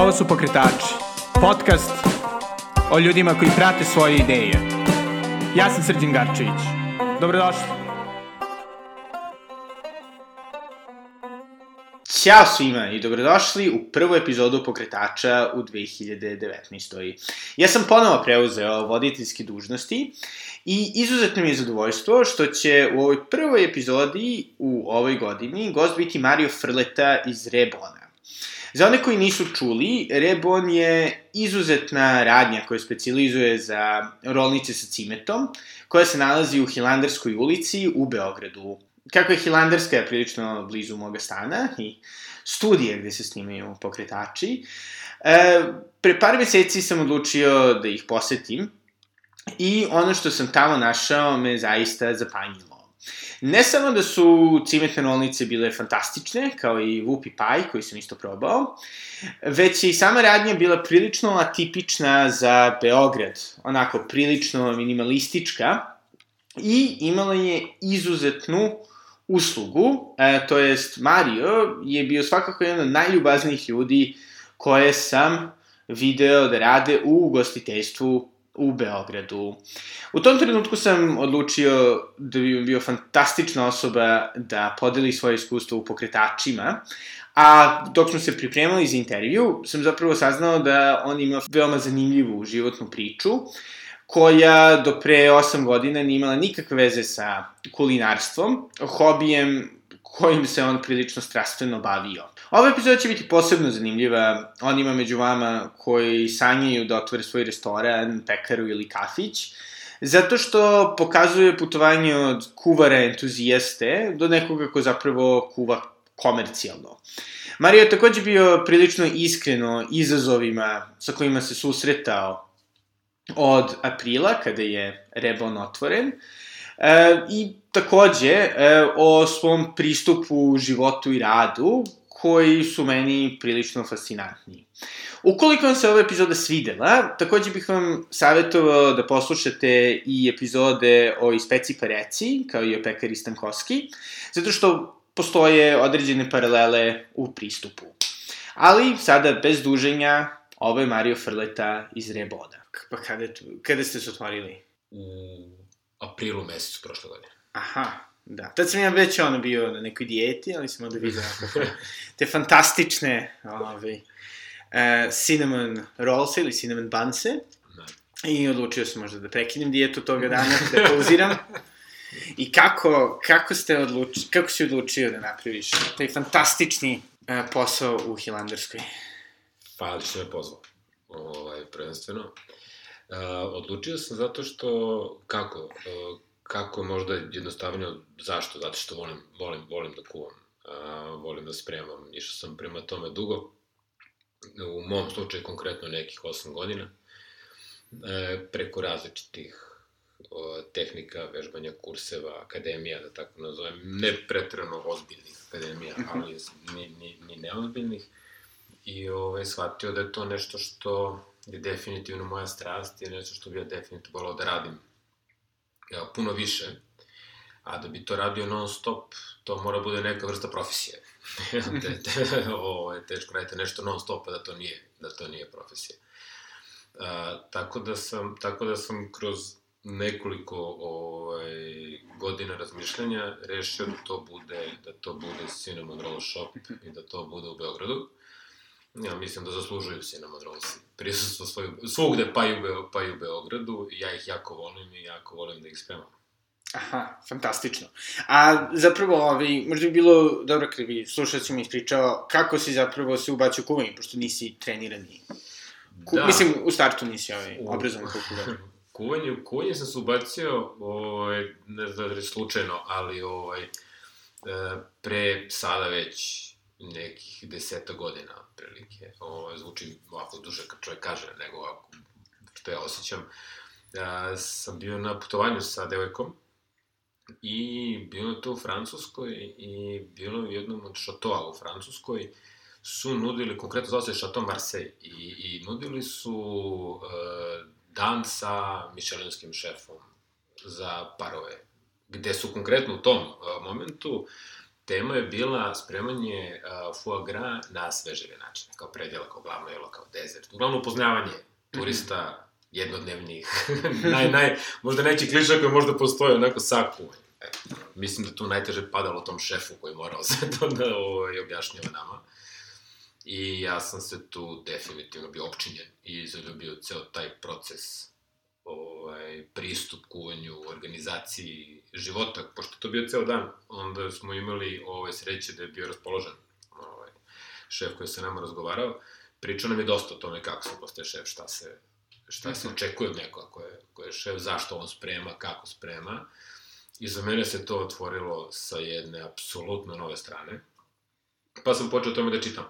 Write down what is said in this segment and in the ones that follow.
Ovo su Pokretači, podcast o ljudima koji prate svoje ideje. Ja sam Srđan Garčević. Dobrodošli. Ćao svima i dobrodošli u prvu epizodu Pokretača u 2019. Ja sam ponovo preuzeo voditeljske dužnosti i izuzetno mi je zadovoljstvo što će u ovoj prvoj epizodi u ovoj godini gost biti Mario Frleta iz Rebona. Za one koji nisu čuli, Rebon je izuzetna radnja koja specializuje za rolnice sa cimetom, koja se nalazi u Hilandarskoj ulici u Beogradu. Kako je Hilandarska je prilično blizu moga stana i studije gde se snimaju pokretači, e, pre par meseci sam odlučio da ih posetim i ono što sam tamo našao me zaista zapanjilo. Ne samo da su cimetne rolnice bile fantastične, kao i Whoopi Pie, koji sam isto probao, već je i sama radnja bila prilično atipična za Beograd, onako prilično minimalistička, i imala je izuzetnu uslugu, e, to jest Mario je bio svakako jedan od najljubaznijih ljudi koje sam video da rade u ugostiteljstvu u Beogradu. U tom trenutku sam odlučio da bi bio fantastična osoba da podeli svoje iskustvo u pokretačima, a dok smo se pripremali za intervju, sam zapravo saznao da on ima veoma zanimljivu životnu priču, koja do pre 8 godina nije imala nikakve veze sa kulinarstvom, hobijem kojim se on prilično strastveno bavio. Ova epizoda će biti posebno zanimljiva onima među vama koji sanjaju da otvore svoj restoran, pekaru ili kafić, zato što pokazuje putovanje od kuvara entuzijaste do nekoga ko zapravo kuva komercijalno. Mario je takođe bio prilično iskreno izazovima sa kojima se susretao od aprila, kada je Rebon otvoren, e, i takođe e, o svom pristupu životu i radu, koji su meni prilično fascinantni. Ukoliko vam se ova epizoda svidela, takođe bih vam savjetovao da poslušate i epizode o Ispeci pa reci, kao i o Pekari Stankovski, zato što postoje određene paralele u pristupu. Ali, sada, bez duženja, ovo je Mario Frleta iz Reboda. Pa kada, kada ste se otvorili? U aprilu mesecu prošle godine. Aha, Da, tad sam ja već ono bio na nekoj dijeti, ali sam onda vidio te fantastične ove, uh, cinnamon rolls ili cinnamon bunse. Da. I odlučio sam možda da prekinem dijetu toga dana, da pauziram. I kako, kako ste odlučili, kako si odlučio da napraviš taj fantastični uh, posao u Hilandarskoj? Pa, ali što me pozvao, ovaj, prvenstveno. Uh, odlučio sam zato što, kako, uh, kako možda jednostavnije, zašto? Zato što volim, volim, volim da kuvam, a, volim da spremam, išao sam prema tome dugo, u mom slučaju konkretno nekih 8 godina, e, preko različitih o, tehnika, vežbanja kurseva, akademija, da tako nazovem, ne pretrano ozbiljnih akademija, mhm. ali ni, ni, ni neozbiljnih, i ovaj, shvatio da je to nešto što je definitivno moja strast i nešto što bi ja definitivno volao da radim puno više, a da bi to radio non stop, to mora bude neka vrsta profesije. te, te, ovo, je teško radite nešto non stop, da to nije, da to nije profesija. A, tako, da sam, tako da sam kroz nekoliko ovaj, godina razmišljanja rešio da to bude, da to bude Cinnamon Roll Shop i da to bude u Beogradu. Ja mislim da zaslužuju Cinnamon Rolls prisustvo svoju, svugde pa i, u pa i u Beogradu. Ja ih jako volim i jako volim da ih spremam. Aha, fantastično. A zapravo, ovaj, možda bi bilo dobro kada bi slušalci mi ispričao kako si zapravo se ubacio kuvanje, pošto nisi trenirani. Ku, da. Mislim, u startu nisi ovaj, obrazovan kao kuvanje, u kuvanje sam se ubacio, ovaj, ne znam da je slučajno, ali ovaj, e, pre sada već nekih deseta godina, prilike. Ovo zvuči ovako duže kad čovjek kaže, nego ovako, što ja osjećam. Ja sam bio na putovanju sa devojkom i bilo je to u Francuskoj i bilo u jednom od šatoa u Francuskoj su nudili, konkretno zvao se Chateau Marseille, i, i nudili su uh, dan sa mišelinskim šefom za parove, gde su konkretno u tom uh, momentu tema je bila spremanje uh, foie gras na sveževe načine, kao predjela, kao glavno jelo, kao dezert. Uglavnom upoznavanje turista jednodnevnih, naj, naj, možda neći kliša koji možda postoje, onako saku. E, mislim da tu najteže padalo tom šefu koji morao sve to da ovaj, objašnjava nama. I ja sam se tu definitivno bio opčinjen i zaljubio ceo taj proces ovaj, pristup kuvanju, organizaciji života, pošto to bio ceo dan, onda smo imali ovaj, sreće da je bio raspoložen ovaj, šef koji se nama razgovarao. Pričao nam je dosta o tome kako se postaje šef, šta se, šta se mhm. očekuje od nekoga ko je, ko je šef, zašto on sprema, kako sprema. I za mene se to otvorilo sa jedne apsolutno nove strane. Pa sam počeo tome da čitam,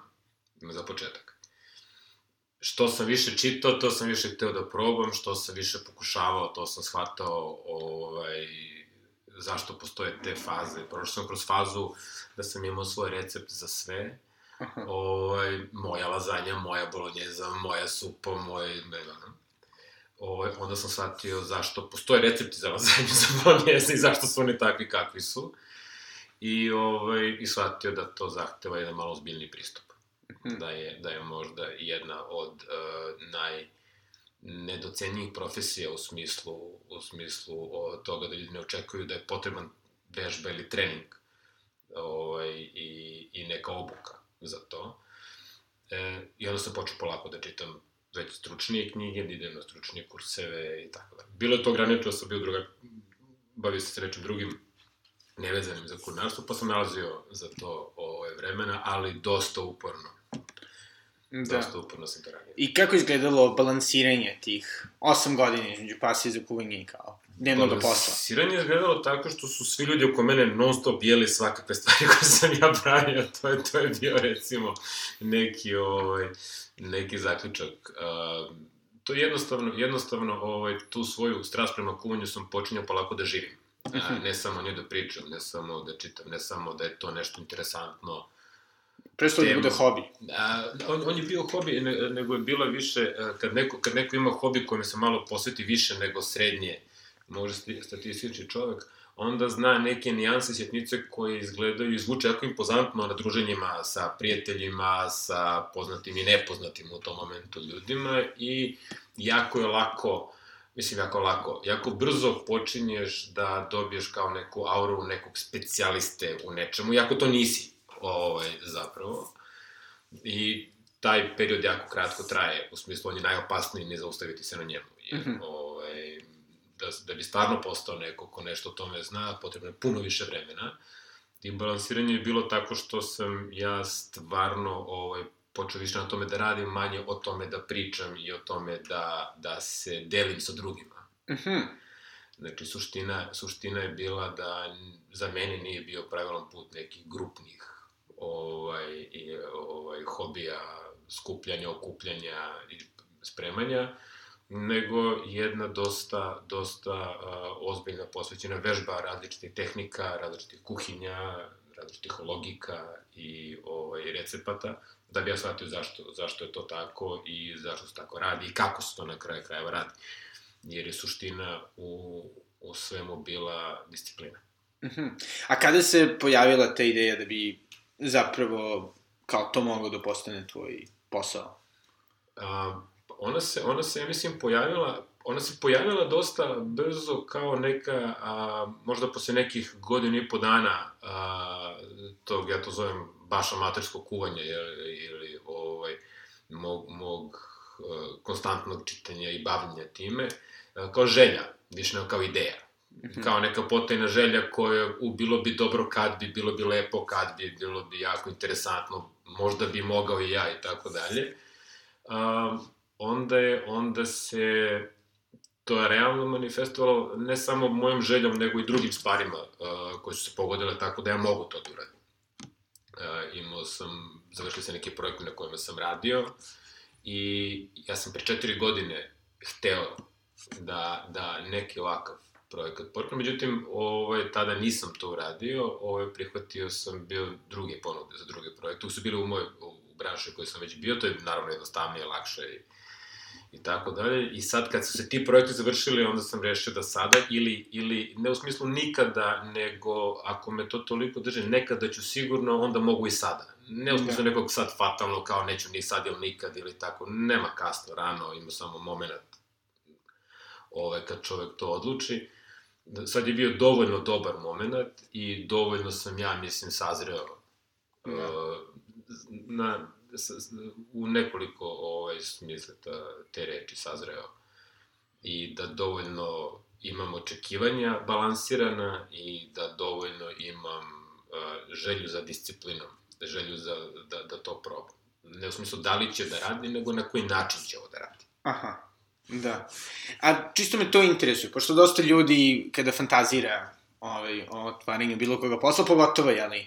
za početak što sam više čitao, to sam više hteo da probam, što sam više pokušavao, to sam shvatao ovaj, zašto postoje te faze. Prošao sam kroz fazu da sam imao svoj recept za sve, ovaj, moja lazanja, moja bolonjeza, moja supa, moj... Ne, ne, ovaj, onda sam shvatio zašto postoje recepti za lazanje, za bolonjeze i zašto su oni takvi kakvi su. I, ovaj, i shvatio da to zahteva jedan malo ozbiljni pristup. Mhm. da je, da je možda jedna od uh, naj nedocenjivih profesija u smislu, u smislu o, toga da ljudi ne očekuju da je potreban vežba ili trening ovaj, i, i neka obuka za to. E, I onda sam počeo polako da čitam već stručnije knjige, da idem na stručnije kurseve i tako da. Bilo je to ograničeno, sam bio druga, bavio se s drugim nevezanim za kulinarstvo, pa sam nalazio za to ovaj, vremena, ali dosta uporno Da. Dosta uporno sam to radio. I kako izgledalo balansiranje tih 8 godina između pasije za kuvanje i kao dnevnog posla? Balansiranje je izgledalo tako što su svi ljudi oko mene non stop jeli svakakve stvari koje sam ja pravio. To je, to je bio recimo neki, ovaj, neki zaključak. Uh, to jednostavno, jednostavno ovaj, tu svoju strast prema kuvanju sam počinjao polako da živim. Uh, ne samo nje da pričam, ne samo da čitam, ne samo da je to nešto interesantno, Prestao da bude hobi. A, on, on je bio hobi, ne, nego je bila više, e, kad neko, kad neko ima hobi kojem se malo posveti više nego srednje, možda statistični čovek, onda zna neke nijanse sjetnice koje izgledaju i zvuče jako impozantno na druženjima sa prijateljima, sa poznatim i nepoznatim u tom momentu ljudima i jako je lako, mislim jako lako, jako brzo počinješ da dobiješ kao neku auru nekog specijaliste u nečemu, jako to nisi ovaj, zapravo. I taj period jako kratko traje, u smislu on je najopasniji ne zaustaviti se na njemu. Jer, mm -hmm. ovaj, da, da bi stvarno postao neko ko nešto o tome zna, potrebno je puno više vremena. I balansiranje je bilo tako što sam ja stvarno ovaj, počeo više na tome da radim, manje o tome da pričam i o tome da, da se delim sa drugima. Mm -hmm. Znači, suština, suština je bila da za mene nije bio pravilan put nekih grupnih ovaj, i, ovaj, hobija, skupljanja, okupljanja i spremanja, nego jedna dosta, dosta uh, ozbiljna posvećena vežba različitih tehnika, različitih kuhinja, različitih logika i ovaj, recepata, da bi ja shvatio zašto, zašto je to tako i zašto se tako radi i kako se to na kraju krajeva radi. Jer je suština u, u svemu bila disciplina. Uh mhm. -huh. A kada se pojavila ta ideja da bi zapravo kao to moglo da postane tvoj posao? A, ona se, ona se, ja mislim, pojavila, ona se pojavila dosta brzo kao neka, a, možda posle nekih godina i po dana a, tog, ja to zovem, baš amaterskog kuvanja ili, ili ovaj, mog, mog a, konstantnog čitanja i bavljenja time, a, kao želja, više nego kao ideja. -hmm. kao neka potajna želja koja u bilo bi dobro kad bi, bilo bi lepo kad bi, bilo bi jako interesantno, možda bi mogao i ja i tako dalje. Onda je, onda se to je realno manifestovalo ne samo mojom željom, nego i drugim stvarima uh, koje su se pogodile tako da ja mogu to da uradim. Uh, imao sam, završili se neke projekte na kojima sam radio i ja sam pre četiri godine hteo da, da neki ovakav projekat Porkno, međutim, ovaj, tada nisam to uradio, ovaj, prihvatio sam bio druge ponude za druge projekte, tu su bili u mojoj u branši u kojoj sam već bio, to je naravno jednostavnije, lakše i, i tako dalje. I sad kad su se ti projekti završili, onda sam rešio da sada, ili, ili ne u smislu nikada, nego ako me to toliko drže, nekada ću sigurno, onda mogu i sada. Ne u Da. smislu nekog sad fatalno, kao neću ni sad ili nikad ili tako. Nema kasno, rano, ima samo moment ove, kad čovek to odluči. Da, sad je bio dovoljno dobar moment i dovoljno sam ja, mislim, sazreo Da. uh, na, s, u nekoliko ovaj, smisla te reči sazreo. I da dovoljno imam očekivanja balansirana i da dovoljno imam uh, želju za disciplinom, želju za, da, da to probam. Ne u smislu da li će da radi, nego na koji način će ovo da radi. Aha, da. A čisto me to interesuje, pošto dosta ljudi kada fantazira ovaj, o otvaranju bilo koga posla, pogotovo, jeli,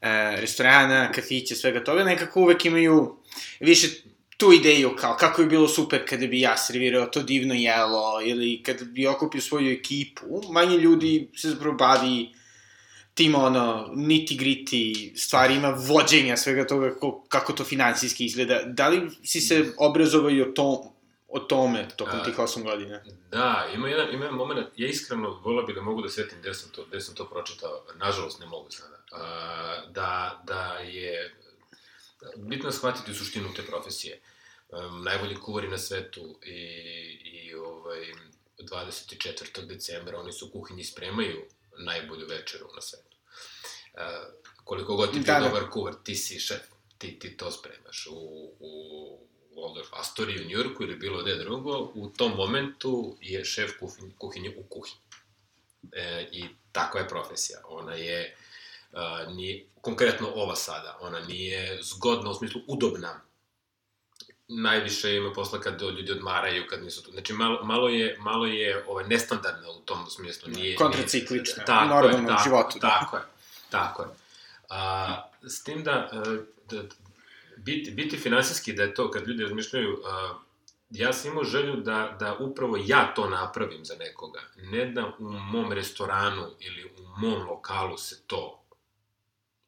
e, restorana, kafića, svega toga, nekako uvek imaju više tu ideju kao kako bi bilo super kada bi ja servirao to divno jelo ili kada bi okupio svoju ekipu, manje ljudi se zapravo bavi tim ono niti griti stvarima vođenja svega toga ko, kako to finansijski izgleda. Da li si se obrazovao o, to, o tome tokom A, tih 8 godina? Da, ima jedan, ima jedan moment, ja iskreno volao bih da mogu da setim gde sam to, gde sam to pročitao, nažalost ne mogu sada, a, da, da je bitno je shvatiti suštinu te profesije. Um, najbolji kuvari na svetu i, i ovaj, 24. decembra oni su u kuhinji spremaju najbolju večeru na svetu. Uh, koliko god ti bio Da, da. dobar kuvar, ti si šef, ti, ti to spremaš u, u Waldorf Astoria u Njurku ili bilo gde drugo, u tom momentu je šef kuhinje, kuhinje u kuhinji. E, I takva je profesija. Ona je, uh, nije, konkretno ova sada, ona nije zgodna u smislu udobna. Najviše ima posla kad ljudi odmaraju, kad nisu tu. Znači, malo, malo je, malo je ovaj, nestandardna u tom smislu. Nije, Kontraciklična, nije, tako normalno je, u tako, životu, da. Tako je, tako je. A, s tim da, e, da, biti, biti finansijski, da je to, kad ljudi razmišljaju, a, ja sam imao želju da, da upravo ja to napravim za nekoga. Ne da u mom restoranu ili u mom lokalu se to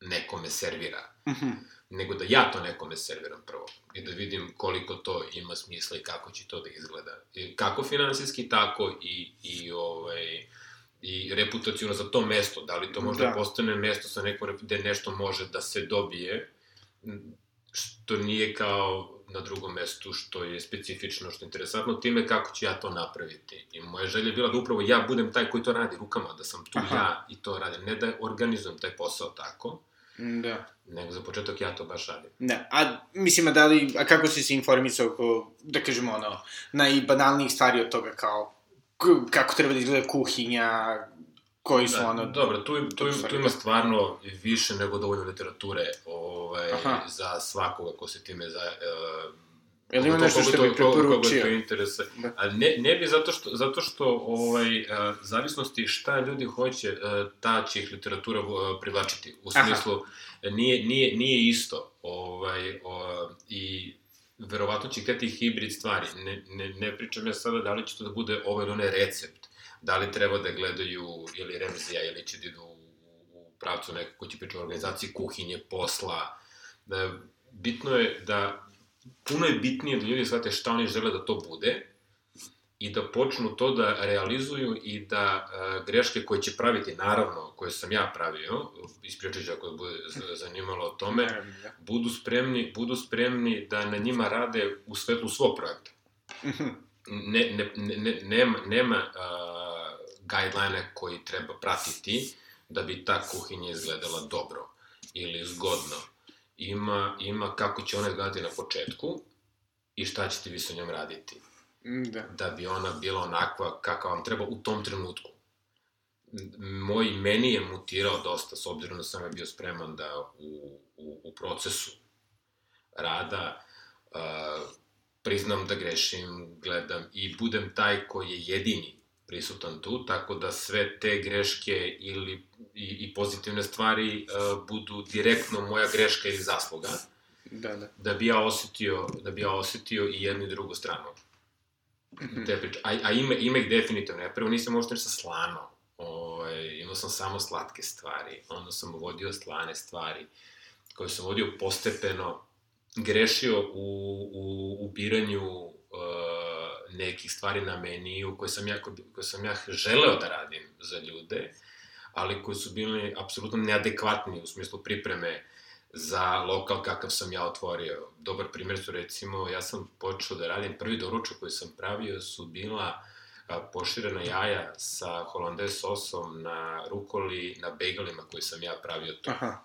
nekome servira, Mhm. nego da ja to nekome serviram prvo i da vidim koliko to ima smisla i kako će to da izgleda. I kako finansijski, tako i, i ovaj, i reputacijono za to mesto, da li to možda Da. postane mesto sa nekom, gde nešto može da se dobije, što nije kao na drugom mestu, što je specifično, što je interesantno, time kako ću ja to napraviti. I moja želja je bila da upravo ja budem taj koji to radi rukama, da sam tu Aha. ja i to radim, ne da organizujem taj posao tako, Da. nego za početak ja to baš radim. Da, a mislim, a da li, a kako si se informisao oko, da kažemo ono, najbanalnijih stvari od toga kao, kako treba da izgleda kuhinja, koji su Da, ono... dobro, tu, tu, tu ima stvarno više nego dovoljno literature ovaj, Aha. za svakoga ko se time za, uh, Jel ima nešto što bi koga- preporučio? to. Da. A ne, ne bi zato što, zato što ovaj, uh, zavisnosti šta ljudi hoće, uh, ta će ih literatura uh, privlačiti. U Aha. smislu, nije, nije, nije isto. Ovaj, o, I verovatno će hteti hibrid stvari. Ne, ne, ne pričam ja sada da li će to da bude ovaj onaj recept. Da li treba da gledaju ili Remzija ili će da idu u, pravcu neko ko će pričati o organizaciji kuhinje, posla. Da, bitno je da puno je bitnije da ljudi shvate šta oni žele da to bude i da počnu to da realizuju i da uh, greške koje će praviti, naravno, koje sam ja pravio, ispričat ću ako bude zanimalo o tome, da. budu spremni, budu spremni da na njima rade u svetlu svog projekta. Mhm. Ne, ne, ne, ne, nema, nema uh, guideline koji treba pratiti da bi ta kuhinja izgledala dobro ili zgodno. Ima, ima kako će ona izgledati na početku i šta ćete vi sa njom raditi Da. da bi ona bila onakva kakva vam treba u tom trenutku. Moj meni je mutirao dosta, s obzirom da sam ja bio spreman da u, u, u procesu rada uh, priznam da grešim, gledam i budem taj koji je jedini prisutan tu, tako da sve te greške ili i, i pozitivne stvari uh, budu direktno moja greška ili zasluga, Da, da. da bi ja osetio, da bi ja osetio i jednu i drugu stranu Mhm. te priče. A, a ima, ima ih definitivno. Ja prvo nisam možda ništa slano. Ovaj, imao sam samo slatke stvari. Onda sam uvodio slane stvari koje sam uvodio postepeno. Grešio u, u, u biranju uh, nekih stvari na meniju koje sam ja, koje sam ja želeo da radim za ljude, ali koji su bili apsolutno neadekvatni u smislu pripreme za lokal kakav sam ja otvorio. Dobar primjer su recimo, ja sam počeo da radim, prvi doručak koji sam pravio su bila poširena jaja sa holandez sosom na rukoli, na begalima koji sam ja pravio to. Aha.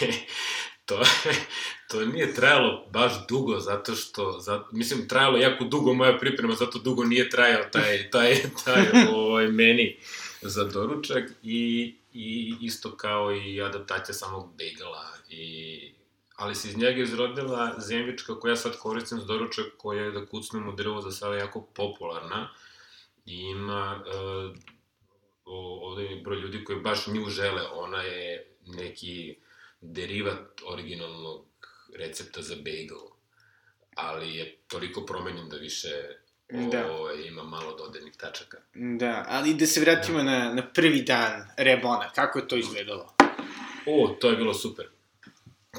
to, to nije trajalo baš dugo, zato što, za, mislim, trajalo jako dugo moja priprema, zato dugo nije trajao taj, taj, taj ovaj, meni za doručak i, i isto kao i adaptacija samog bagela i ali se iz njega izrodila zemljička koja sad koristim za doručak koja je da kucnem u drvo za sada jako popularna i ima uh, ovde je broj ljudi koji baš nju žele, ona je neki derivat originalnog recepta za bagel, ali je toliko promenjen da više da. o, ima malo dodirnih tačaka. Da, ali da se vratimo da. na, na prvi dan Rebona, kako je to izgledalo? O, to je bilo super.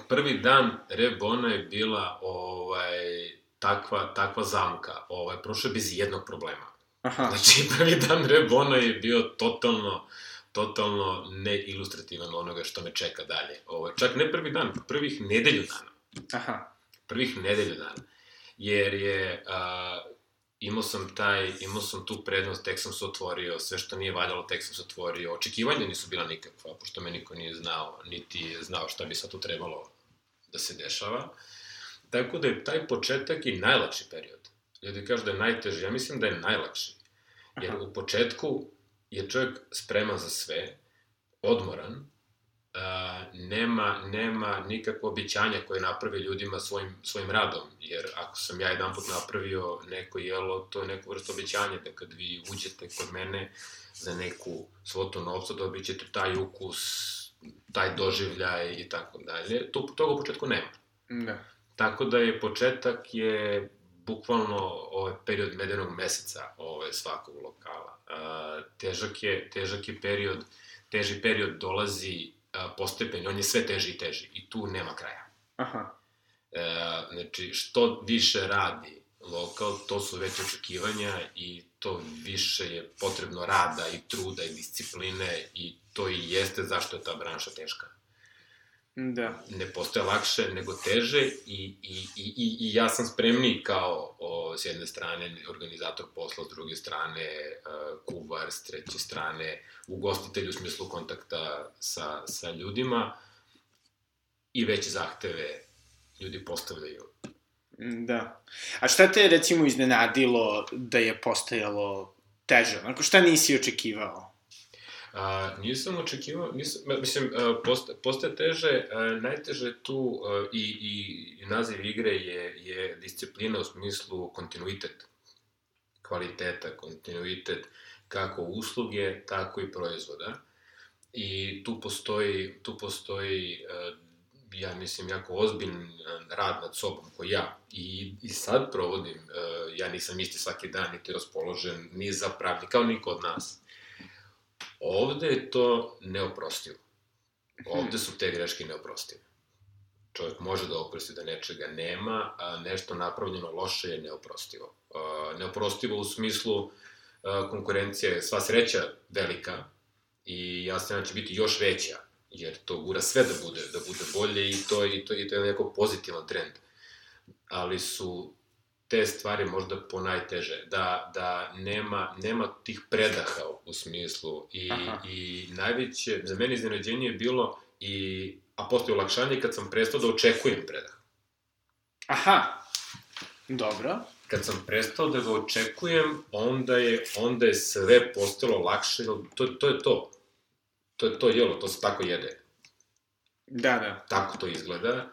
Prvi dan Rebona je bila ovaj, takva, takva zamka, ovaj, prošao bez jednog problema. Aha. Znači, prvi dan Rebona je bio totalno, totalno neilustrativan onoga što me čeka dalje. Ovo, čak ne prvi dan, prvih nedelju dana. Aha. Prvih nedelju dana. Jer je, a, imao sam taj, imao sam tu prednost, tek sam se otvorio, sve što nije valjalo, tek sam se otvorio. Očekivanja nisu bila nikakva, pošto me niko nije znao, niti je znao šta bi sad tu trebalo da se dešava. Tako da je taj početak i najlakši period. Ljudi kažu da je najteži, ja mislim da je najlakši. Jer u početku je čovjek spreman za sve, odmoran, a, nema, nema nikakvo običanja koje napravi ljudima svojim, svojim radom, jer ako sam ja jedan put napravio neko jelo, to je neko vrsta običanja, da kad vi uđete kod mene za neku svotu novca, dobit ćete taj ukus, taj doživljaj i tako dalje. To, toga u početku nema. Da. Tako da je početak je bukvalno ovaj period medenog meseca ovaj, svakog lokala. A, težak, je, težak je period, teži period dolazi a, postepeni, on je sve teži i teži i tu nema kraja. Aha. E, znači, što više radi lokal, to su veće očekivanja i to više je potrebno rada i truda i discipline i to i jeste zašto je ta branša teška. Da. Ne postoje lakše nego teže i, i, i, i, i ja sam spremni kao o, s jedne strane organizator posla, s druge strane uh, kuvar, s treće strane ugostitelj u smislu kontakta sa, sa ljudima i veće zahteve ljudi postavljaju. Da. A šta te recimo iznenadilo da je postajalo teže? Onako, šta nisi očekivao? A, nisam očekivao, nisam, mislim, posta, postaje teže, a, najteže tu a, i, i naziv igre je, je disciplina u smislu kontinuitet, kvaliteta, kontinuitet kako usluge, tako i proizvoda. I tu postoji, tu postoji ja mislim, jako ozbiljn rad nad sobom, koji ja i, i sad provodim, ja nisam isti svaki dan, niti raspoložen, ni za pravdi, kao niko od nas. Ovde je to neoprostivo. Ovde su te greške neoprostive. Čovjek može da oprosti da nečega nema, a nešto napravljeno loše je neoprostivo. Neoprostivo u smislu konkurencija je sva sreća velika i jasno da će biti još veća, jer to gura sve da bude, da bude bolje i to, i to, i to je neko pozitivan trend. Ali su te stvari možda po najteže, da, da nema, nema tih predaha u smislu i, Aha. i najveće, za mene iznenađenje je bilo i, a postoje olakšanje kad sam prestao da očekujem predah. Aha, dobro. Kad sam prestao da ga očekujem, onda je, onda je sve postalo lakše, to, to je to. To je to jelo, to se tako jede. Da, da. Tako to izgleda.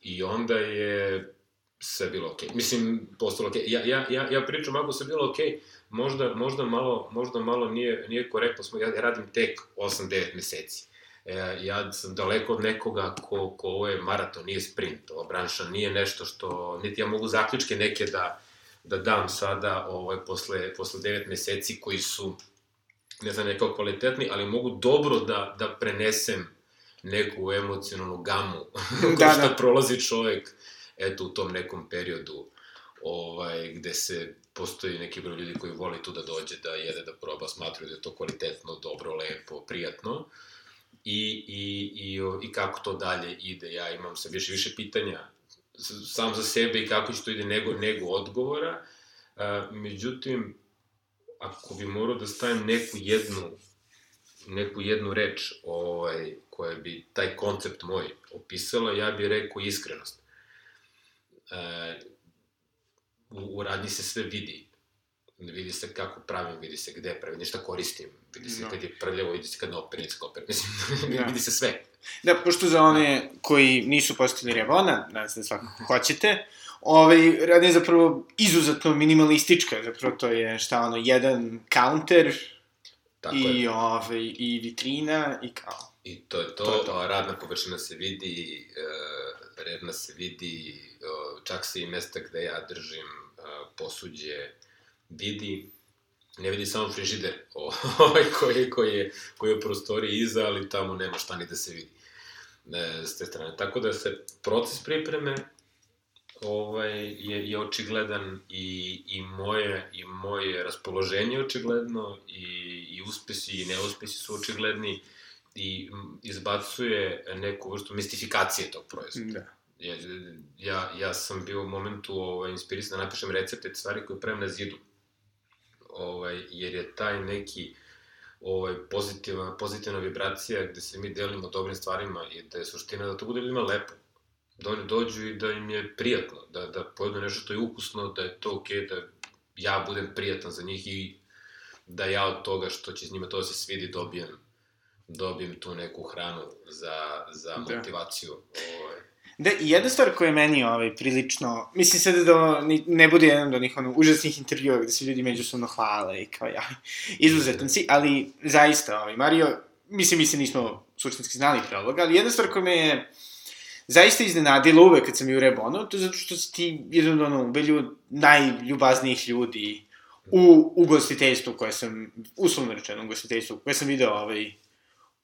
I onda je sve bilo okej. Okay. Mislim, postalo okej. Okay. Ja, ja, ja, ja pričam ako sve bilo okej, okay, možda, možda malo, možda malo nije, nije korektno. Ja radim tek 8-9 meseci. E, ja sam daleko od nekoga ko, ko ovo je maraton, nije sprint. Ova branša nije nešto što, niti ja mogu zaključke neke da, da dam sada ovaj, posle, posle 9 meseci koji su, ne znam, nekako kvalitetni, ali mogu dobro da, da prenesem neku emocionalnu gamu da, što da. prolazi čovek eto, u tom nekom periodu ovaj, gde se postoji neki broj ljudi koji voli tu da dođe, da jede, da proba, smatruju da je to kvalitetno, dobro, lepo, prijatno. I, i, i, i kako to dalje ide. Ja imam sve više više pitanja sam za sebe i kako će to ide nego, nego odgovora. A, međutim, ako bi morao da stavim neku jednu neku jednu reč ovaj, koja bi taj koncept moj opisala, ja bih rekao iskrenost. E, u, u radnji se sve vidi. Vidi se kako pravim, vidi se gde pravim, ništa koristim, vidi se no. kad je prljavo, vidi se kad kad opere, mislim, ja. vidi se sve. Da, pošto za one koji nisu postali Revona, nadam se da svakako hoćete, ovaj, rad je zapravo izuzetno minimalistička, zapravo to je šta ono, jedan counter Tako i, je. ovaj, i vitrina i kao. I to je to, to, je to. radna površina se vidi, uh, redna se vidi, čak se i mesta gde ja držim posuđe vidi, ne vidi samo frižider ovaj, koji, koji, je, koji je u prostoriji iza, ali tamo nema šta ni da se vidi e, s te strane. Tako da se proces pripreme ovaj, je, je očigledan i, i, moje, i moje raspoloženje očigledno i, i uspesi i neuspesi su očigledni i izbacuje neku vrstu mistifikacije tog proizvoda. Da. Ja, ja, ja sam bio u momentu ovaj, inspirisan da napišem recepte, stvari koje pravim na zidu ovaj, jer je taj neki ovaj, pozitivna, pozitivna vibracija gde se mi delimo dobrim stvarima i da je suština da to bude ljudima lepo. Da oni dođu i da im je prijatno, da, da pojedu nešto što je ukusno, da je to okej, okay, da ja budem prijatan za njih i da ja od toga što će s njima to da se svidi dobijem dobijem tu neku hranu za, za da. motivaciju. Ovaj. Da, i jedna stvar koja je meni ovaj, prilično, mislim sad da ne bude jedan od onih ono, užasnih intervjua gde se ljudi međusobno hvale i kao ja, izuzetan si, ali zaista, ovaj, Mario, mislim, mi se nismo suštinski znali pre ovoga, ali jedna stvar koja me je zaista iznenadila uvek kad sam ju rebono, to je zato što si ti jedan od ono, belju, najljubaznijih ljudi u ugostiteljstvu koje sam, uslovno rečeno ugostiteljstvu, koje sam video ovaj,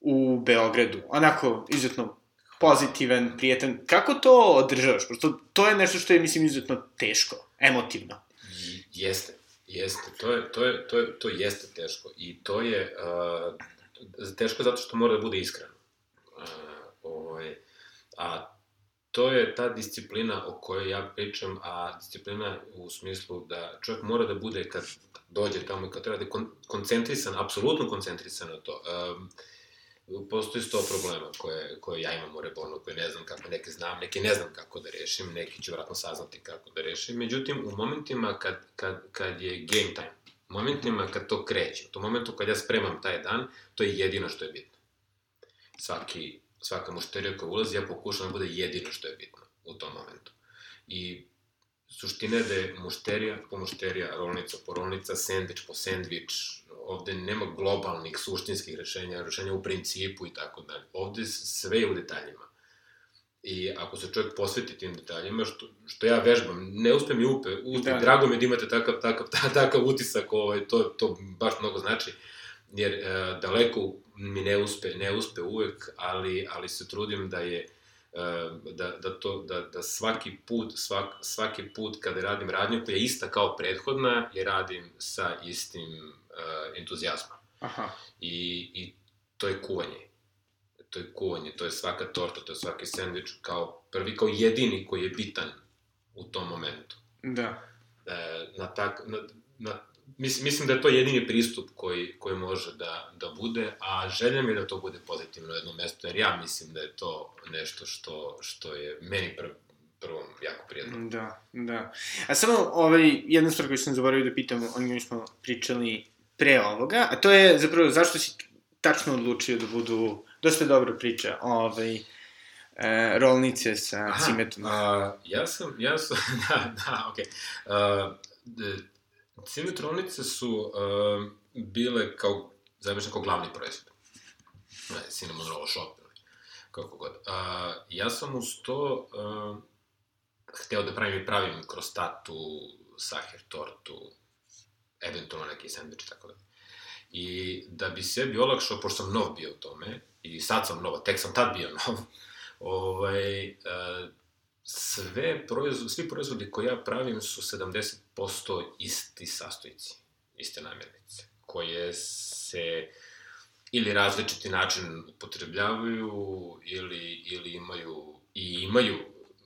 u Beogradu. Onako, izuzetno pozitivan, prijetan. Kako to održavaš? Prosto to je nešto što je, mislim, izuzetno teško, emotivno. Jeste, jeste. To, je, to, je, to, je, to jeste teško. I to je uh, teško zato što mora da bude iskreno. Uh, ovaj, a to je ta disciplina o kojoj ja pričam, a disciplina u smislu da čovjek mora da bude kad dođe tamo i kad treba da je koncentrisan, apsolutno koncentrisan na to. Um, postoji sto problema koje, koje ja imam u Rebonu, koje ne znam kako, neke znam, neke ne znam kako da rešim, neki ću vratno saznati kako da rešim. Međutim, u momentima kad, kad, kad je game time, u momentima kad to kreće, u tom momentu kad ja spremam taj dan, to je jedino što je bitno. Svaki, svaka mušterija koja ulazi, ja pokušam da bude jedino što je bitno u tom momentu. I suština je da je mušterija po mušterija, rolnica po rolnica, sandvič po sandvič, ovde nema globalnih suštinskih rešenja, rešenja u principu i tako dalje. Ovde sve je u detaljima. I ako se čovjek posveti tim detaljima, što, što ja vežbam, ne uspe mi upe, uspe, da. drago mi da imate takav, takav, takav utisak, ovaj, to, to baš mnogo znači, jer e, daleko mi ne uspe, ne uspe uvek, ali, ali se trudim da je, da, da, to, da, da svaki put, svak, svaki put kada radim radnju koja je ista kao prethodna, je radim sa istim uh, entuzijazma. Aha. I, I to je kuvanje. To je kuvanje, to je svaka torta, to je svaki sandvič kao prvi, kao jedini koji je bitan u tom momentu. Da. E, na tak, na, na, mislim, mislim da je to jedini pristup koji, koji može da, da bude, a želja mi je da to bude pozitivno jedno mesto, jer ja mislim da je to nešto što, što je meni prvo prvom jako prijatno. Da, da. A samo ovaj, jedna stvar koju sam zaboravio da pitam, o njoj smo pričali pre ovoga, a to je zapravo zašto si tačno odlučio da budu dosta dobra priča, ovaj, e, rolnice sa Aha, cimetom. A, ja sam, ja sam, da, da, okej. Okay. Uh, cimet rolnice su uh, bile kao, zamišljam, kao glavni proizvod. Ne, cinnamon roll shop ili kako god. Uh, ja sam uz to uh, hteo da pravim i pravim krostatu, saher tortu, eventualno neki sandvič tako da. I da bi sebi olakšao, pošto sam nov bio u tome, i sad sam nov, tek sam tad bio nov, ovaj, uh, sve proizvod, svi proizvodi koje ja pravim su 70% isti sastojci, iste namirnice, koje se ili različiti način upotrebljavaju ili, ili imaju i imaju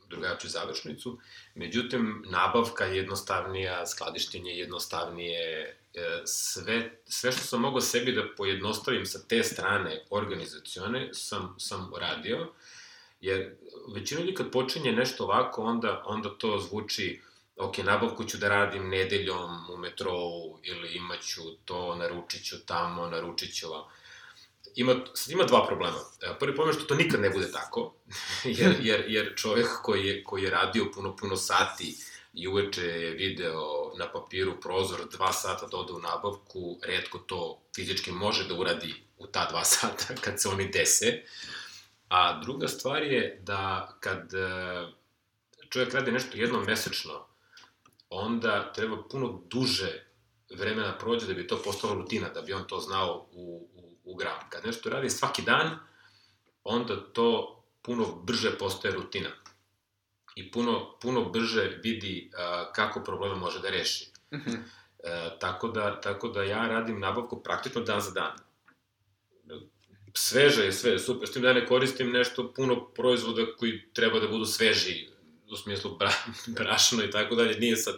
drugačiju završnicu. Međutim, nabavka je jednostavnija, skladištenje je jednostavnije, e, sve, sve što sam mogao sebi da pojednostavim sa te strane organizacione sam, sam radio, jer većina ljudi kad počinje nešto ovako, onda, onda to zvuči ok, nabavku ću da radim nedeljom u metrou ili imaću to, naručit ću tamo, naručit ću vam ima, ima dva problema. E, prvi problem je što to nikad ne bude tako, jer, jer, jer čovek koji je, koji je radio puno, puno sati i uveče je video na papiru prozor dva sata da ode u nabavku, redko to fizički može da uradi u ta dva sata kad se oni dese. A druga stvar je da kad e, čovjek radi nešto jednom mesečno, onda treba puno duže vremena prođe da bi to postalo rutina, da bi on to znao u, u gram. Kad nešto radi svaki dan, onda to puno brže postaje rutina. I puno, puno brže vidi a, kako probleme može da reši. Mm -hmm. e, tako, da, tako da ja radim nabavku praktično dan za dan. Sveže je sve, super, s tim da ja ne koristim nešto puno proizvoda koji treba da budu sveži, u smislu bra, brašno i tako dalje, nije sad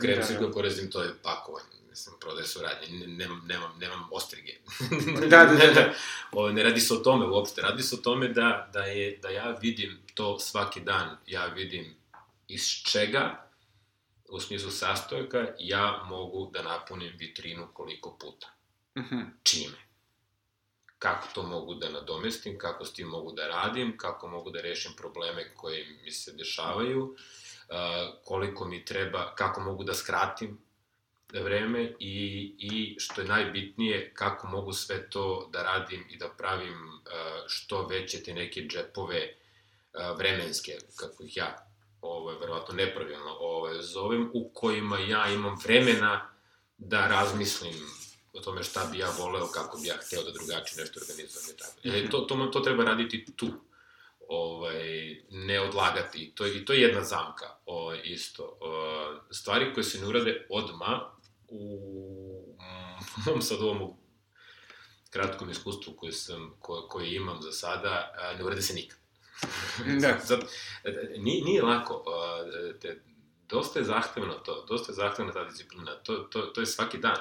krem da, da. koristim, to je pakovanje sam prodaje suradnje, nemam, nemam, nemam ostrige. da, da, da. da. o, ne radi se o tome uopšte, radi se o tome da, da, je, da ja vidim to svaki dan, ja vidim iz čega, u smislu sastojaka, ja mogu da napunim vitrinu koliko puta. Mm -hmm. Čime? Kako to mogu da nadomestim, kako s tim mogu da radim, kako mogu da rešim probleme koje mi se dešavaju, koliko mi treba, kako mogu da skratim vreme i, i što je najbitnije, kako mogu sve to da radim i da pravim što veće te neke džepove vremenske, kako ih ja ovo je verovatno nepravilno ovo zovem, u kojima ja imam vremena da razmislim o tome šta bi ja voleo, kako bi ja hteo da drugačije nešto organizujem. Tako. E, to, to, to treba raditi tu, ovaj, ne odlagati. To, I to je jedna zamka, ovaj, isto. O, stvari koje se ne urade odma, u mom sad ovom kratkom iskustvu koje, sam, koje, koje imam za sada, ne urede se nikad. da. Sad, nije, nije lako, te, dosta je zahtevno to, dosta je zahtevna ta disciplina, to, to, to je svaki dan.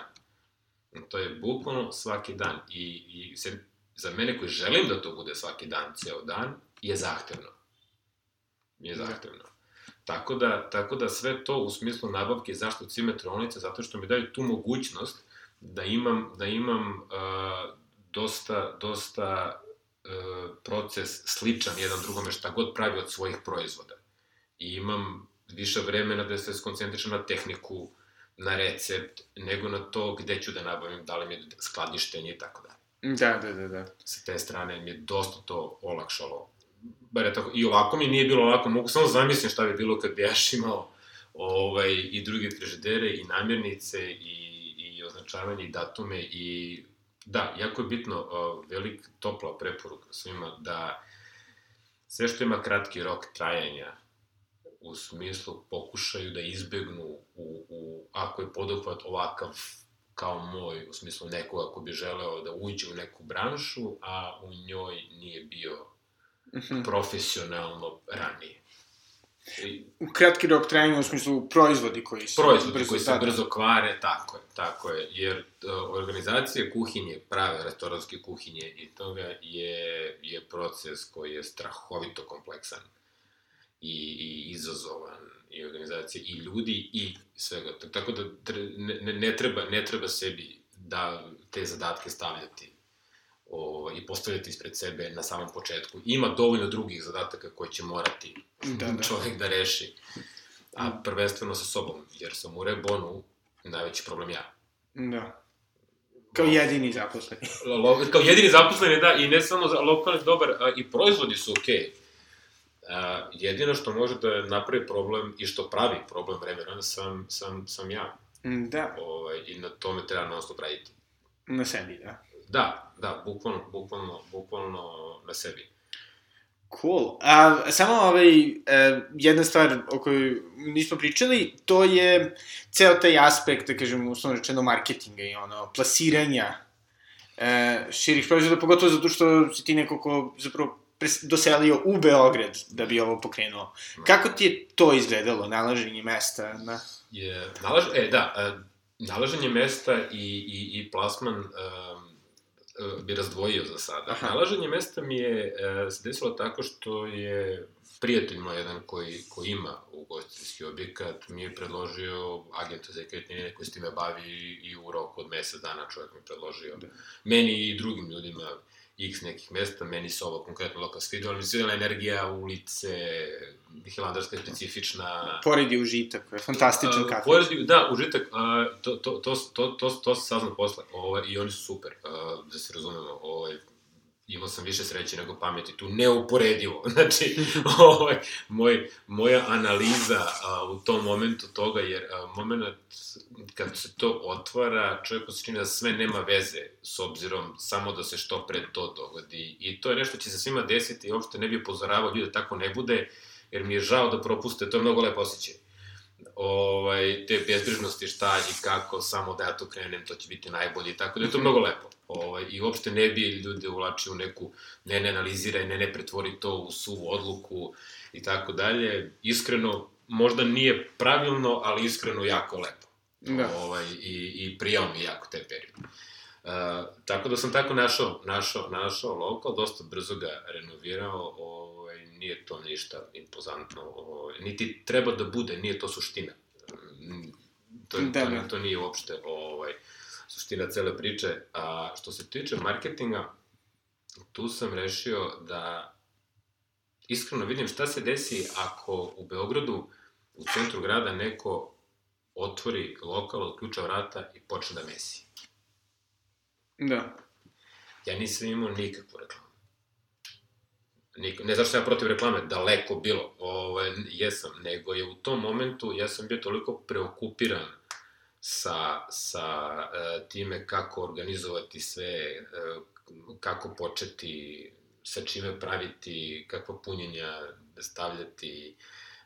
To je bukvalno svaki dan. I, i se, za mene koji želim da to bude svaki dan, ceo dan, je zahtevno. Je zahtevno. Da. Tako da, tako da sve to u smislu nabavke zašto cimetronice, zato što mi daju tu mogućnost da imam, da imam uh, dosta, dosta uh, proces sličan jedan drugome šta god pravi od svojih proizvoda. I imam više vremena da se skoncentrišem na tehniku, na recept, nego na to gde ću da nabavim, da li mi je skladištenje i tako da. Da, da, da, da. Sa te strane mi je dosta to olakšalo bar je tako, i ovako mi nije bilo ovako, mogu samo zamislim šta bi bilo kad bi Jaš imao ovaj, i druge frižidere, i namirnice, i, i označavanje, i datume, i da, jako je bitno, uh, velik, topla preporuka svima da sve što ima kratki rok trajanja, u smislu pokušaju da izbegnu u, u ako je poduhvat ovakav kao moj, u smislu nekoga ko bi želeo da uđe u neku branšu, a u njoj nije bio -hmm. profesionalno ranije. I, u kratki rok trajanja u smislu proizvodi koji se proizvodi brzo koji se tada. brzo kvare, tako je, tako je, jer uh, organizacija kuhinje, prave restoranske kuhinje i toga je, je proces koji je strahovito kompleksan i, i izazovan i organizacija i ljudi i svega. Tako da ne, ne, treba, ne treba sebi da te zadatke stavljati o, i postavljati ispred sebe na samom početku. Ima dovoljno drugih zadataka koje će morati da, da. čovjek da reši, a prvenstveno sa sobom, jer sam u Rebonu najveći problem ja. Da. Kao jedini zaposleni. Lo, kao jedini zaposleni, da, i ne samo za lokalni dobar, a, i proizvodi su okej. Okay. A, jedino što može da napravi problem i što pravi problem vremena sam, sam, sam ja. Da. Ovaj, I na tome treba non stop raditi. Na sebi, da. Da, da, bukvalno, bukvalno, bukvalno na sebi. Cool. A, samo ovaj, e, jedna stvar o kojoj nismo pričali, to je ceo taj aspekt, da kažem, uslovno rečeno, marketinga i ono, plasiranja e, širih proizvoda, pogotovo zato što si ti neko ko zapravo doselio u Beograd da bi ovo pokrenuo. Kako ti je to izgledalo, nalaženje mesta? Na... Je, nalaž, e, da, e, nalaženje mesta i, i, i plasman um, bi razdvojio za sada. Aha. Nalaženje mesta mi je uh, se desilo tako što je prijatelj moj jedan koji, koji ima ugostiteljski objekat mi je predložio agenta za ekretnine koji s time bavi i u roku od mesec dana čovjek mi predložio. Da. Meni i drugim ljudima x nekih mesta, meni se ovo konkretno lokal svidio, ali mi se energija, ulice, Hilandarska je specifična... Poredi užitak, je fantastičan kafe. Poredi, da, užitak, uh, to, to, to, to, to, to se saznam posle, ovaj, i oni su super, uh, da se razumemo, ovaj, imao sam više sreće nego pameti, tu neuporedivo. Znači, ovaj, moj, moja analiza a, u tom momentu toga, jer a, moment kad se to otvara, čovjeku se čini da sve nema veze s obzirom samo da se što pre to dogodi. I to je nešto će se svima desiti i uopšte ne bi upozoravao ljudi da tako ne bude, jer mi je žao da propuste, to je mnogo lepo osjećaj ovaj, te bezbrižnosti šta i kako, samo da ja to krenem, to će biti najbolje tako da je to mnogo lepo. Ovaj, I uopšte ne bi ljude uvlačio u neku, ne, ne analiziraj, ne, ne pretvori to u suvu odluku i tako dalje. Iskreno, možda nije pravilno, ali iskreno jako lepo. Da. Ovaj, i, I prijao mi jako te period. Uh, tako da sam tako našao, našao, našao lokal, dosta brzo ga renovirao, ovaj, nije to ništa impozantno, ovaj, niti treba da bude, nije to suština. To, da, to, da. to nije uopšte ovaj, suština cele priče. A što se tiče marketinga, tu sam rešio da iskreno vidim šta se desi ako u Beogradu, u centru grada, neko otvori lokal, odključa vrata i počne da mesi. Da. Ja nisam imao nikakvu reklamu. Nik, ne zašto ja protiv reklame, daleko bilo, ovo, jesam, nego je u tom momentu, ja sam bio toliko preokupiran sa, sa uh, time kako organizovati sve, uh, kako početi, sa čime praviti, kakva punjenja stavljati,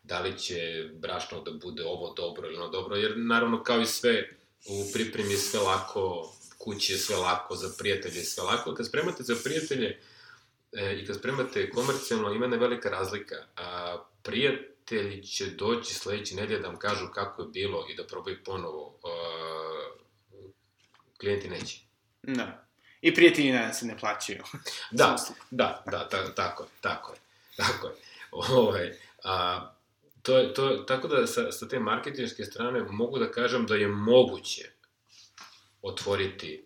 da li će brašno da bude ovo dobro ili ono dobro, jer naravno kao i sve u pripremi je sve lako, kući je sve lako, za prijatelje je sve lako. Kad spremate za prijatelje e, i kad spremate komercijalno, ima ne velika razlika. A, prijatelji će doći sledeće nedelje da vam kažu kako je bilo i da probaju ponovo. A, klijenti neće. Da. I prijatelji nadam se ne plaćaju. da, da, da, ta, tako je, tako je, tako je. Ove, ovaj, a, to je, to, tako da sa, sa te marketinške strane mogu da kažem da je moguće otvoriti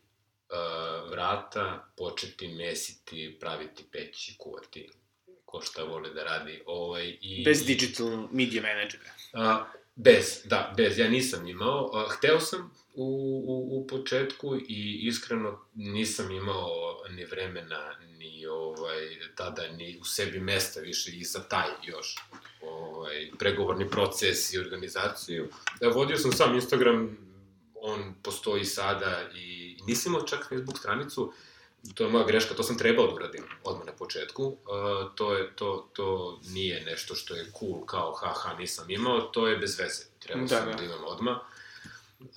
vrata, početi mesiti, praviti peći, kuvati, ko šta vole da radi. Ovaj, i, bez digital media menadžera. Uh, bez, da, bez. Ja nisam imao. Uh, hteo sam u, u, u početku i iskreno nisam imao ni vremena, ni ovaj, tada, ni u sebi mesta više i za taj još ovaj, pregovorni proces i organizaciju. Da, vodio sam sam Instagram on postoji sada i nisam imao čak Facebook stranicu, to je moja greška, to sam trebao da uradim odmah na početku. Uh, to, je, to, to nije nešto što je cool kao haha nisam imao, to je bez veze. Trebao da, sam da. da imam odmah. Uh,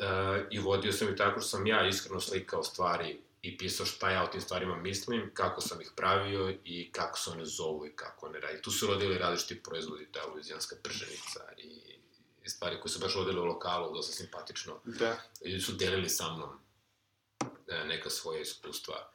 I vodio sam i tako što sam ja iskreno slikao stvari i pisao šta ja o tim stvarima mislim, kako sam ih pravio i kako se one zovu i kako one radi. Tu su rodili različiti proizvodi, ta luizijanska prženica i stvari koje su baš vodile u lokalu, dosta simpatično. Da. Ljudi su delili sa mnom neka svoje iskustva.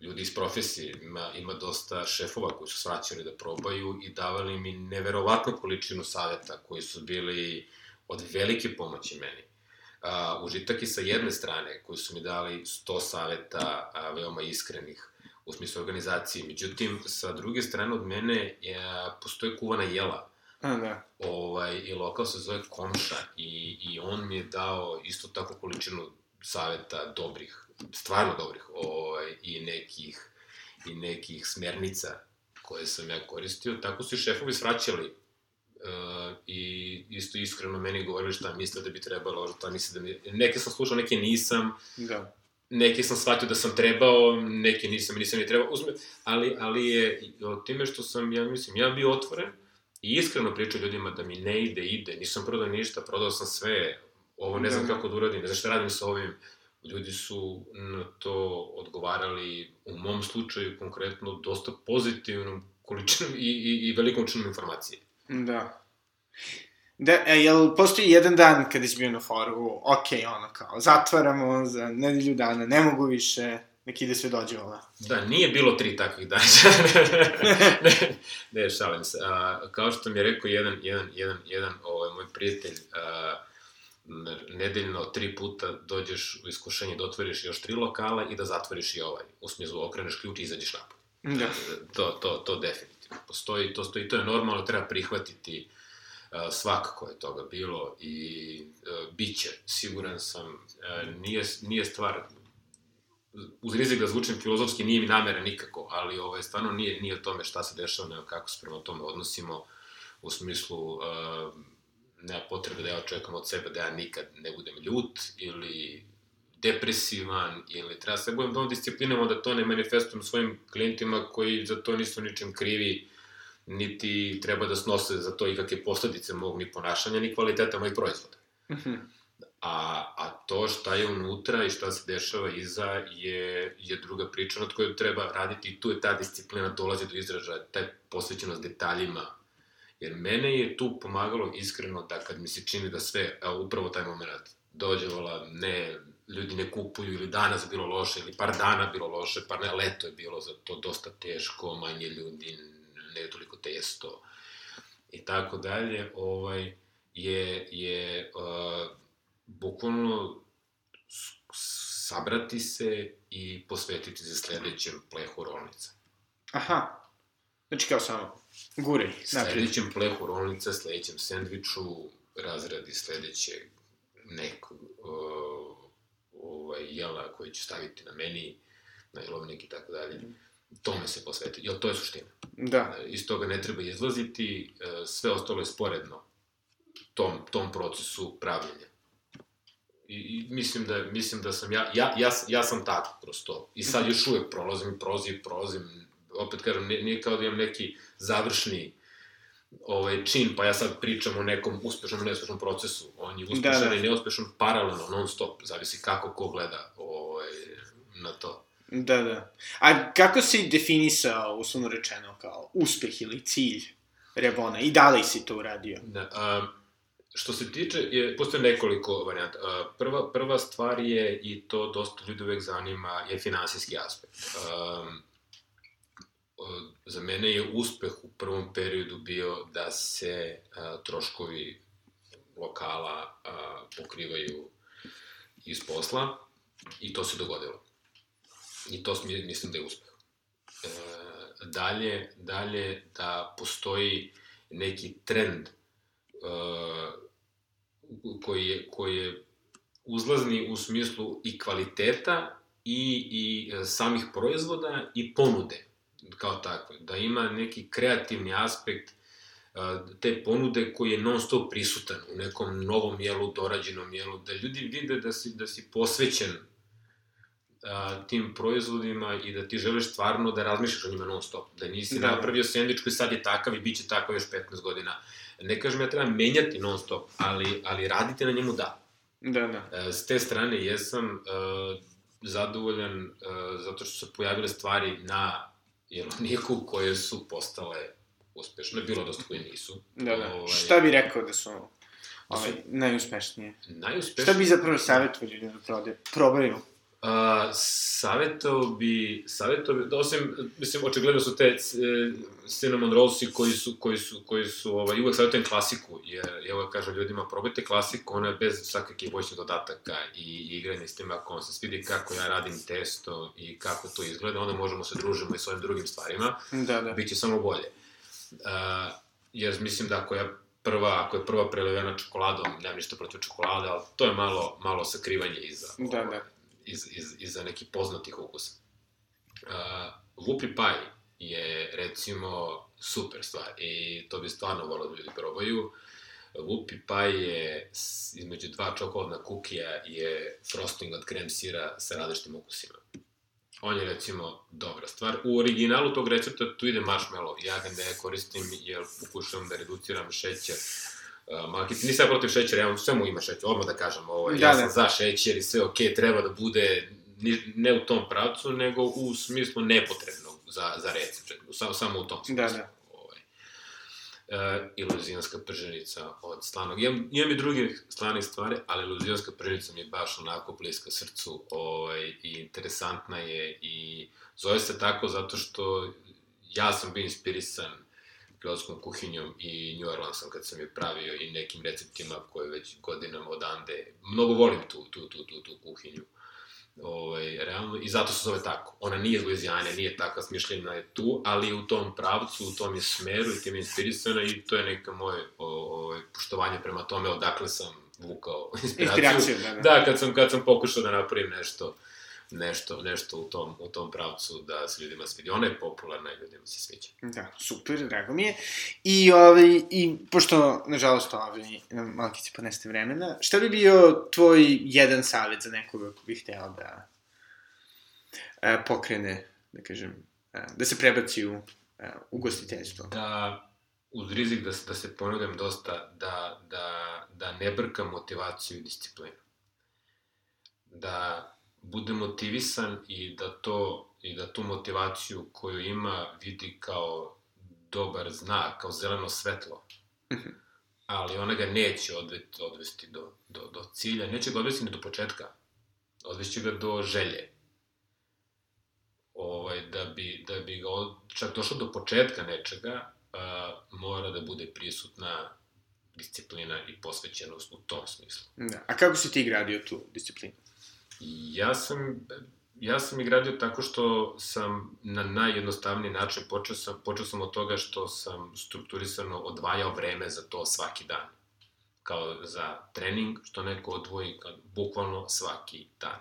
Ljudi iz profesije, ima, ima dosta šefova koji su svaćali da probaju i davali mi neverovatnu količinu saveta koji su bili od velike pomoći meni. Uh, užitak i sa jedne strane, koji su mi dali 100 saveta, a, veoma iskrenih, u smislu organizacije. Međutim, sa druge strane od mene je, postoje kuvana jela A, da. Ovaj, I lokal se zove Komša i, i on mi je dao isto tako količinu saveta dobrih, stvarno dobrih, ovaj, i nekih, i nekih smernica koje sam ja koristio. Tako su i šefovi svraćali uh, i isto iskreno meni govorili šta misle da bi trebalo, šta misle da mi... Neke sam slušao, neke nisam. Da. neke sam shvatio da sam trebao, neke nisam, nisam ni trebao, uzme, ali, ali je od time što sam, ja mislim, ja bio otvoren i iskreno pričao ljudima da mi ne ide, ide, nisam prodao ništa, prodao sam sve, ovo ne znam da. kako da uradim, ne znam šta radim sa ovim, ljudi su na to odgovarali, u mom slučaju konkretno, dosta pozitivnom količinom i, i, i velikom učinom informacije. Da. Da, e, jel postoji jedan dan kada si bio na foru, ok, ono kao, zatvaramo za nedelju dana, ne mogu više, nek ide sve dođe ova. Da, nije bilo tri takvih dana. ne, ne, šalim se. A, kao što mi je rekao jedan, jedan, jedan, jedan ovaj, moj prijatelj, a, nedeljno tri puta dođeš u iskušenje da otvoriš još tri lokala i da zatvoriš i ovaj. U smislu, okreneš ključ i izađeš napolje. Da. To, to, to definitivno. Postoji, to stoji, to je normalno, treba prihvatiti svakako je toga bilo i uh, bit će, siguran sam, nije, nije stvar, uz rizik da zvučim filozofski, nije mi namera nikako, ali ovaj, stvarno nije, nije o tome šta se dešava, nego kako se prema tome odnosimo, u smislu, uh, nema potrebe da ja očekam od sebe da ja nikad ne budem ljut, ili depresivan, ili treba se budem dovoljno disciplinovan da to ne manifestujem svojim klijentima koji za to nisu ničem krivi, niti treba da snose za to i kakve posledice mog ni ponašanja, ni kvaliteta mojih proizvoda. Mhm. A, a to šta je unutra i šta se dešava iza je, je druga priča nad kojoj treba raditi i tu je ta disciplina dolazi do izražaja, taj posvećenost detaljima. Jer mene je tu pomagalo iskreno da kad mi se čini da sve, evo upravo taj moment, dođe vola, ne, ljudi ne kupuju ili danas bilo loše ili par dana bilo loše, par ne, leto je bilo za to dosta teško, manje ljudi, ne toliko testo i tako dalje, ovaj, je, je uh, bukvalno sabrati se i posvetiti se sledećem plehu rolnica. Aha. Znači kao samo, gure. Sledećem plehu rolnica, sledećem sendviču, razradi sledećeg nekog uh, ovaj, jela koji ću staviti na meni, na jelovnik i tako dalje. Tome se posveti, jer to je suština. Da. Iz toga ne treba izlaziti, e, sve ostalo je sporedno tom, tom procesu pravljenja. I, i mislim da mislim da sam ja ja ja ja sam tako kroz to. I sad još uvek prolazim, prozim, prozim. Opet kažem, nije, nije kao da imam neki završni ovaj čin, pa ja sad pričam o nekom uspešnom neuspešnom procesu. On je uspešan da, da. i neuspešan paralelno, non stop, zavisi kako ko gleda ovaj, na to. Da, da. A kako si definisao, uslovno rečeno, kao uspeh ili cilj Rebona i da li si to uradio? Da, a, što se tiče, je, postoje nekoliko varijanta. A, prva, prva stvar je, i to dosta ljudi uvek zanima, je finansijski aspekt. A, za mene je uspeh u prvom periodu bio da se a, troškovi lokala a, pokrivaju iz posla i to se dogodilo. I to mislim da je uspeh. E, dalje, dalje da postoji neki trend e, koji, je, koji je uzlazni u smislu i kvaliteta i, i samih proizvoda i ponude kao takve. Da ima neki kreativni aspekt e, te ponude koji je non stop prisutan u nekom novom jelu, dorađenom jelu, da ljudi vide da si, da si posvećen a, tim proizvodima i da ti želiš stvarno da razmišljaš o njima non stop. Da nisi da. napravio sendvič koji sad je takav i bit će takav još 15 godina. Ne kažem ja treba menjati non stop, ali, ali radite na njemu da. Da, da. E, s te strane jesam uh, zadovoljan uh, zato što se pojavile stvari na Jeloniku koje su postale uspešne, bilo dosta koje nisu. Da, da. Ovaj... Šta bi rekao da su ovaj, najuspešnije? Najuspešnije? Šta bi zapravo savjetovali da prode, probaju? A, savjetao bi, savjetao bi, da osim, mislim, očigledno su te e, cinnamon rollsi koji su, koji su, koji su, ovaj, uvek savjetujem klasiku, jer, evo kažem ljudima, probajte klasiku, ona je bez svakakih voćnih dodataka i, i igranje s tim, ako vam se svidi kako ja radim testo i kako to izgleda, onda možemo se družimo i s ovim drugim stvarima, da, da. bit će samo bolje. A, jer mislim da ako ja prva, ako je prva prelevena čokoladom, nemam ništa protiv čokolade, ali to je malo, malo sakrivanje iza. Da, da iz, iz, iza nekih poznatih ukusa. Uh, Whoopi Pie je, recimo, super stvar i to bi stvarno volio da ljudi probaju. Whoopi Pie je između dva čokoladna kukija je frosting od krem sira sa različitim ukusima. On je recimo dobra stvar. U originalu tog recepta tu ide marshmallow. Ja ga ne koristim jer pokušavam da reduciram šećer. Uh, malkice, nisam ja protiv šećera, ja sve mu ima šećer, odmah da kažem, ovo, Da, ja da. sam za šećer i sve ok, treba da bude ne u tom pravcu, nego u smislu nepotrebnog za, za recept, samo, samo u tom smislu. Da, da. Ovaj. E, iluzijanska prženica od slanog. Imam, imam i drugih slanih stvari, ali iluzijanska prženica mi je baš onako bliska srcu ovaj, i interesantna je i zove se tako zato što ja sam bio inspirisan filozofskom kuhinjom i New Orleansom kad sam je pravio i nekim receptima koje već godinama odande. Mnogo volim tu, tu, tu, tu, tu kuhinju. Ovaj, realno, i zato se zove tako. Ona nije iz Luizijane, nije takva smišljena je tu, ali u tom pravcu, u tom je smeru i tim je inspirisana i to je neka moje ovaj, poštovanje prema tome odakle sam vukao inspiraciju. Inspiraciju, da, da. Da, kad sam, kad sam pokušao da napravim nešto, nešto, nešto u tom, u tom pravcu da se ljudima svidi. Ona je popularna i ljudima se sviđa. Da, super, drago mi je. I, ovaj, i pošto, nažalost, ovaj, malkice podneste vremena, šta bi bio tvoj jedan savjet za nekoga ko bi hteo da e, pokrene, da kažem, e, da se prebaci u e, ugostiteljstvo? Da, uz rizik da, da se ponudem dosta, da, da, da ne brkam motivaciju i disciplinu. Da bude motivisan i da to i da tu motivaciju koju ima vidi kao dobar znak, kao zeleno svetlo. Mhm. Ali ona ga neće odvesti, odvesti do, do, do cilja, neće ga odvesti ni do početka. Odvešće ga do želje. Ovaj, da bi, da bi ga od, čak došao do početka nečega, a, mora da bude prisutna disciplina i posvećenost u tom smislu. Da. A kako si ti gradio tu disciplinu? Ja sam, ja sam ih gradio tako što sam na najjednostavniji način počeo sam, počeo sam od toga što sam strukturisano odvajao vreme za to svaki dan. Kao za trening, što neko odvoji kad, bukvalno svaki dan.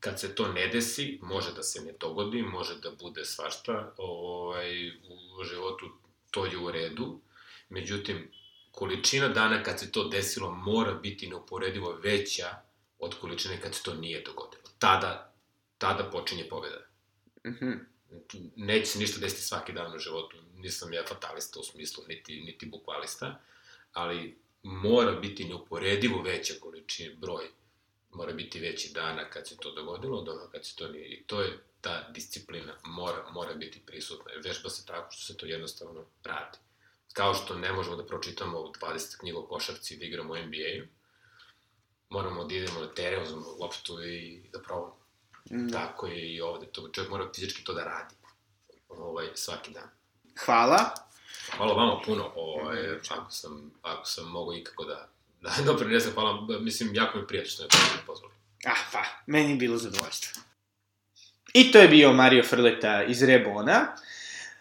Kad se to ne desi, može da se ne dogodi, može da bude svašta ovaj, u životu, to je u redu. Međutim, količina dana kad se to desilo mora biti neuporedivo veća od količine kad se to nije dogodilo. Tada, tada počinje pobeda. Mhm. Neće se ništa desiti svaki dan u životu. Nisam ja fatalista u smislu, niti, niti bukvalista, ali mora biti neuporedivo veća količina, broj mora biti veći dana kad se to dogodilo od onoga kad se to nije. I to je ta disciplina, mora, mora biti prisutna. Vežba se tako što se to jednostavno radi. Kao što ne možemo da pročitamo 20 knjiga o košarci i da igramo u NBA-u, moramo da idemo na teren, uzmemo loptu i da probamo. Da. Tako je i ovde, to, čovjek mora fizički to da radi. Ovaj, svaki dan. Hvala. Hvala vama puno, ovaj, ako sam, ako sam mogao ikako da, da doprinesem, hvala, mislim, jako mi prijatno što me pozvali. Ah, pa, meni je bilo zadovoljstvo. I to je bio Mario Frleta iz Rebona.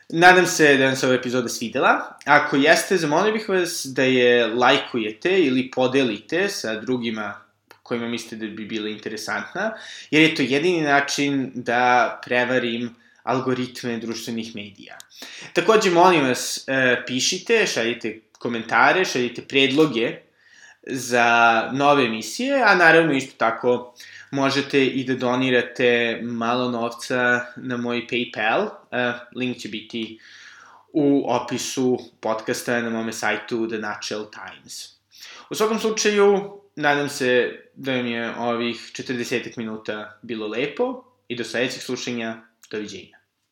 Nadam se da vam se ova epizoda svidela. Ako jeste, zamolio bih vas da je lajkujete ili podelite sa drugima kojima mislite da bi bila interesantna, jer je to jedini način da prevarim algoritme društvenih medija. Takođe, molim vas, e, pišite, šaljite komentare, šaljite predloge za nove emisije, a naravno isto tako možete i da donirate malo novca na moj PayPal. E, link će biti u opisu podcasta na mome sajtu The Natural Times. U svakom slučaju, nadam se da vam je ovih 40 minuta bilo lepo i do sledećeg slušanja. Doviđenja.